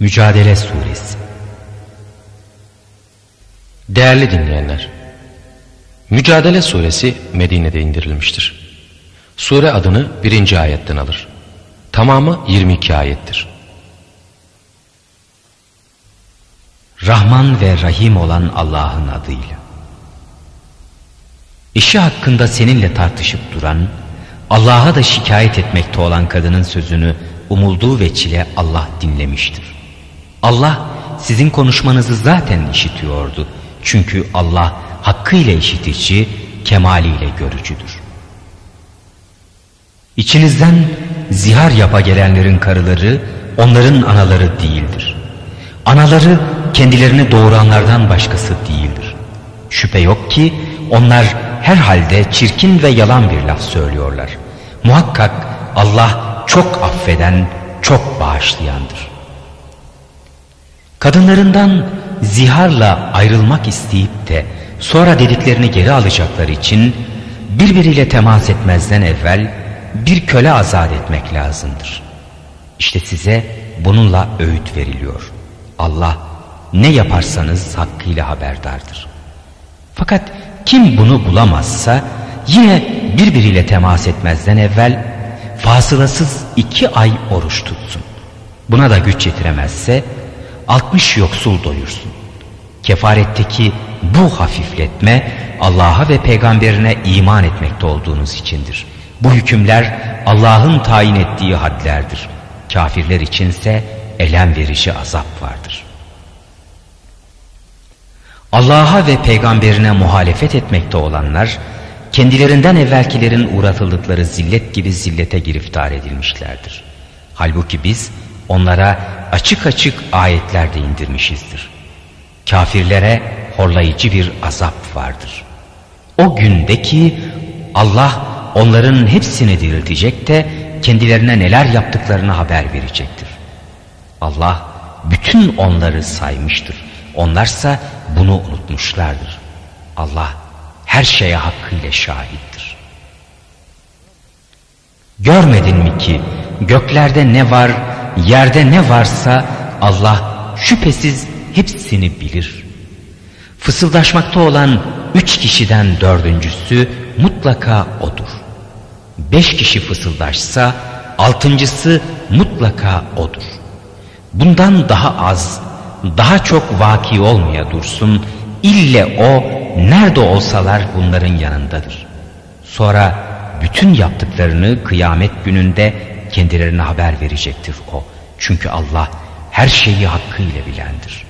Mücadele Suresi Değerli dinleyenler, Mücadele Suresi Medine'de indirilmiştir. Sure adını birinci ayetten alır. Tamamı 22 ayettir. Rahman ve Rahim olan Allah'ın adıyla. İşi hakkında seninle tartışıp duran, Allah'a da şikayet etmekte olan kadının sözünü umulduğu veçile Allah dinlemiştir. Allah sizin konuşmanızı zaten işitiyordu. Çünkü Allah hakkıyla işitici, kemaliyle görücüdür. İçinizden zihar yapa gelenlerin karıları onların anaları değildir. Anaları kendilerini doğuranlardan başkası değildir. Şüphe yok ki onlar herhalde çirkin ve yalan bir laf söylüyorlar. Muhakkak Allah çok affeden, çok bağışlayandır. Kadınlarından ziharla ayrılmak isteyip de sonra dediklerini geri alacakları için birbiriyle temas etmezden evvel bir köle azat etmek lazımdır. İşte size bununla öğüt veriliyor. Allah ne yaparsanız hakkıyla haberdardır. Fakat kim bunu bulamazsa yine birbiriyle temas etmezden evvel fasılasız iki ay oruç tutsun. Buna da güç yetiremezse 60 yoksul doyursun. Kefaretteki bu hafifletme Allah'a ve peygamberine iman etmekte olduğunuz içindir. Bu hükümler Allah'ın tayin ettiği hadlerdir. Kafirler içinse elem verici azap vardır. Allah'a ve peygamberine muhalefet etmekte olanlar kendilerinden evvelkilerin uğratıldıkları zillet gibi zillete giriftar edilmişlerdir. Halbuki biz onlara açık açık ayetler de indirmişizdir. Kafirlere horlayıcı bir azap vardır. O gündeki Allah onların hepsini diriltecek de kendilerine neler yaptıklarını haber verecektir. Allah bütün onları saymıştır. Onlarsa bunu unutmuşlardır. Allah her şeye hakkıyla şahittir. Görmedin mi ki göklerde ne var, yerde ne varsa Allah şüphesiz hepsini bilir. Fısıldaşmakta olan üç kişiden dördüncüsü mutlaka odur. Beş kişi fısıldaşsa altıncısı mutlaka odur. Bundan daha az, daha çok vaki olmaya dursun, ille o nerede olsalar bunların yanındadır. Sonra bütün yaptıklarını kıyamet gününde kendilerine haber verecektir o. Çünkü Allah her şeyi hakkıyla bilendir.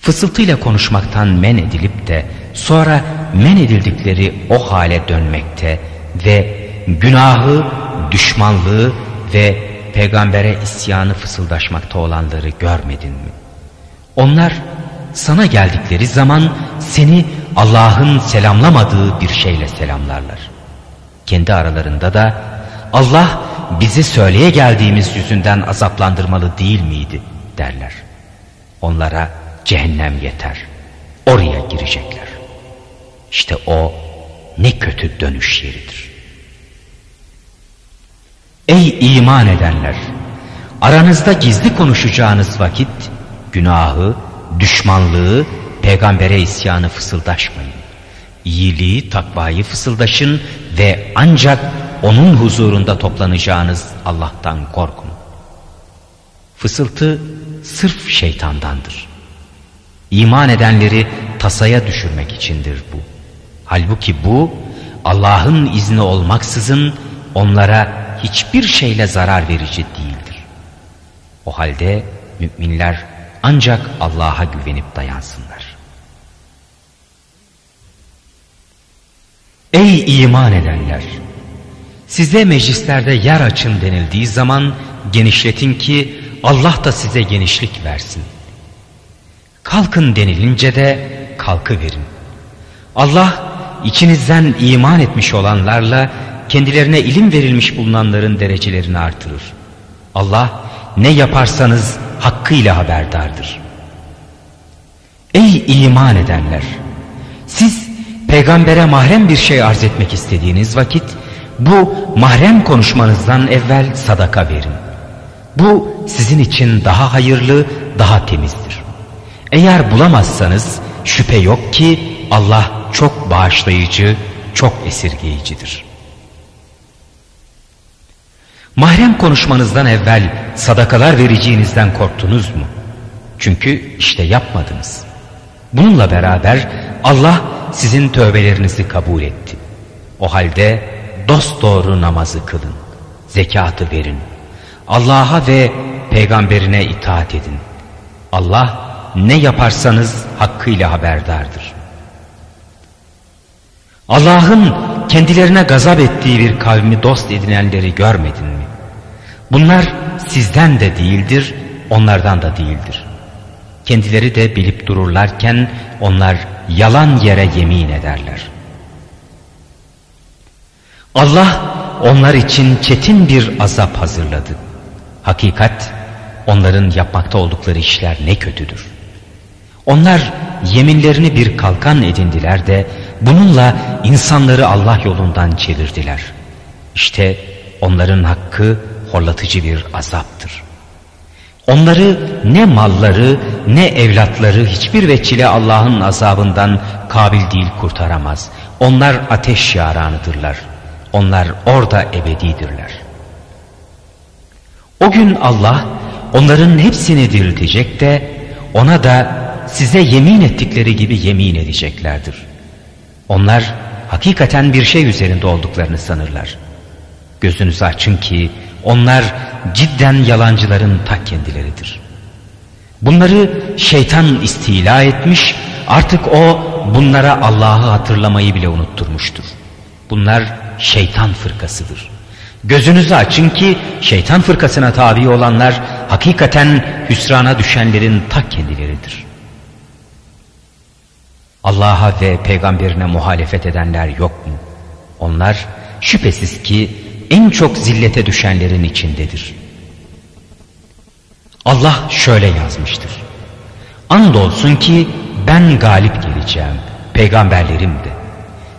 Fısıltıyla konuşmaktan men edilip de sonra men edildikleri o hale dönmekte ve günahı, düşmanlığı ve peygambere isyanı fısıldaşmakta olanları görmedin mi? Onlar sana geldikleri zaman seni Allah'ın selamlamadığı bir şeyle selamlarlar. Kendi aralarında da Allah bizi söyleye geldiğimiz yüzünden azaplandırmalı değil miydi derler. Onlara cehennem yeter. Oraya girecekler. İşte o ne kötü dönüş yeridir. Ey iman edenler! Aranızda gizli konuşacağınız vakit günahı, düşmanlığı, peygambere isyanı fısıldaşmayın. İyiliği, takvayı fısıldaşın ve ancak onun huzurunda toplanacağınız Allah'tan korkun. Fısıltı sırf şeytandandır. İman edenleri tasaya düşürmek içindir bu. Halbuki bu Allah'ın izni olmaksızın onlara hiçbir şeyle zarar verici değildir. O halde müminler ancak Allah'a güvenip dayansınlar. Ey iman edenler! Size meclislerde yer açın denildiği zaman genişletin ki Allah da size genişlik versin. Kalkın denilince de kalkı verin. Allah içinizden iman etmiş olanlarla kendilerine ilim verilmiş bulunanların derecelerini artırır. Allah ne yaparsanız hakkıyla haberdardır. Ey iman edenler! Siz peygambere mahrem bir şey arz etmek istediğiniz vakit bu mahrem konuşmanızdan evvel sadaka verin. Bu sizin için daha hayırlı, daha temizdir. Eğer bulamazsanız şüphe yok ki Allah çok bağışlayıcı, çok esirgeyicidir. Mahrem konuşmanızdan evvel sadakalar vereceğinizden korktunuz mu? Çünkü işte yapmadınız. Bununla beraber Allah sizin tövbelerinizi kabul etti. O halde dost doğru namazı kılın, zekatı verin. Allah'a ve peygamberine itaat edin. Allah ne yaparsanız hakkıyla haberdardır. Allah'ın kendilerine gazap ettiği bir kavmi dost edinenleri görmedin mi? Bunlar sizden de değildir, onlardan da değildir. Kendileri de bilip dururlarken onlar yalan yere yemin ederler. Allah onlar için çetin bir azap hazırladı. Hakikat onların yapmakta oldukları işler ne kötüdür. Onlar yeminlerini bir kalkan edindiler de bununla insanları Allah yolundan çevirdiler. İşte onların hakkı horlatıcı bir azaptır. Onları ne malları ne evlatları hiçbir veçile Allah'ın azabından kabil değil kurtaramaz. Onlar ateş yaranıdırlar. Onlar orada ebedidirler. O gün Allah onların hepsini diriltecek de ona da size yemin ettikleri gibi yemin edeceklerdir. Onlar hakikaten bir şey üzerinde olduklarını sanırlar. Gözünüzü açın ki onlar cidden yalancıların ta kendileridir. Bunları şeytan istila etmiş, artık o bunlara Allah'ı hatırlamayı bile unutturmuştur. Bunlar şeytan fırkasıdır. Gözünüzü açın ki şeytan fırkasına tabi olanlar hakikaten hüsrana düşenlerin ta kendileridir. Allah'a ve peygamberine muhalefet edenler yok mu? Onlar şüphesiz ki en çok zillete düşenlerin içindedir. Allah şöyle yazmıştır. Andolsun ki ben galip geleceğim, peygamberlerim de.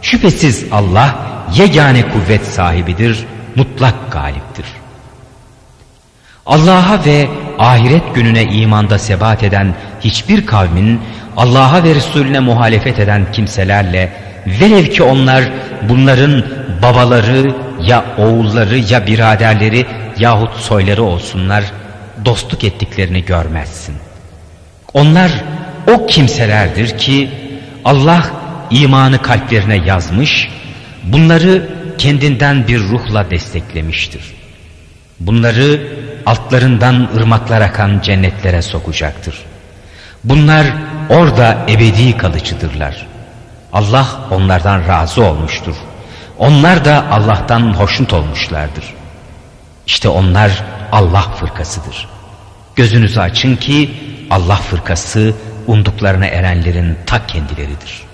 Şüphesiz Allah yegane kuvvet sahibidir, mutlak galiptir. Allah'a ve ahiret gününe imanda sebat eden hiçbir kavmin Allah'a ve Resulüne muhalefet eden kimselerle velev ki onlar bunların babaları ya oğulları ya biraderleri yahut soyları olsunlar dostluk ettiklerini görmezsin. Onlar o kimselerdir ki Allah imanı kalplerine yazmış, bunları kendinden bir ruhla desteklemiştir. Bunları altlarından ırmaklar akan cennetlere sokacaktır. Bunlar orada ebedi kalıcıdırlar. Allah onlardan razı olmuştur. Onlar da Allah'tan hoşnut olmuşlardır. İşte onlar Allah fırkasıdır. Gözünüzü açın ki Allah fırkası umduklarına erenlerin ta kendileridir.